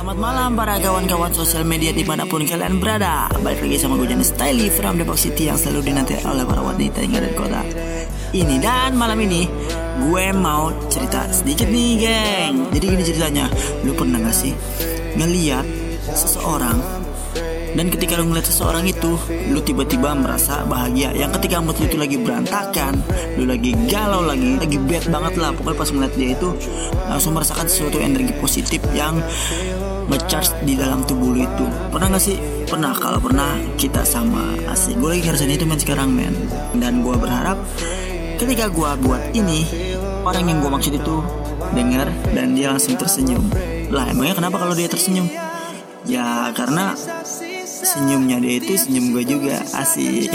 Selamat malam para kawan-kawan sosial media di mana pun kalian berada. Balik lagi sama gue Janis Styli from Depok City Yang selalu dinanti oleh para wanita ada di kota Ini. Dan malam ini Gue mau cerita sedikit nih geng. Jadi gini ceritanya Lu pernah gak sih ngeliat seseorang. Dan ketika lu ngeliat seseorang itu Lu tiba-tiba merasa bahagia. Yang ketika mood itu lagi berantakan Lu lagi galau lagi Lagi bad banget lah. Pokoknya pas ngeliat dia itu Langsung merasakan sesuatu energi positif Yang ngecharge di dalam tubuh lu itu. Pernah gak sih? Pernah. Kalau pernah kita sama. Asik. Gue lagi ngerasain itu men sekarang men. Dan gue berharap Ketika gue buat ini Orang yang gue maksud itu Dengar dan dia langsung tersenyum. Lah emangnya kenapa kalau dia tersenyum? Ya karena Senyumnya dia itu senyum gue juga Asik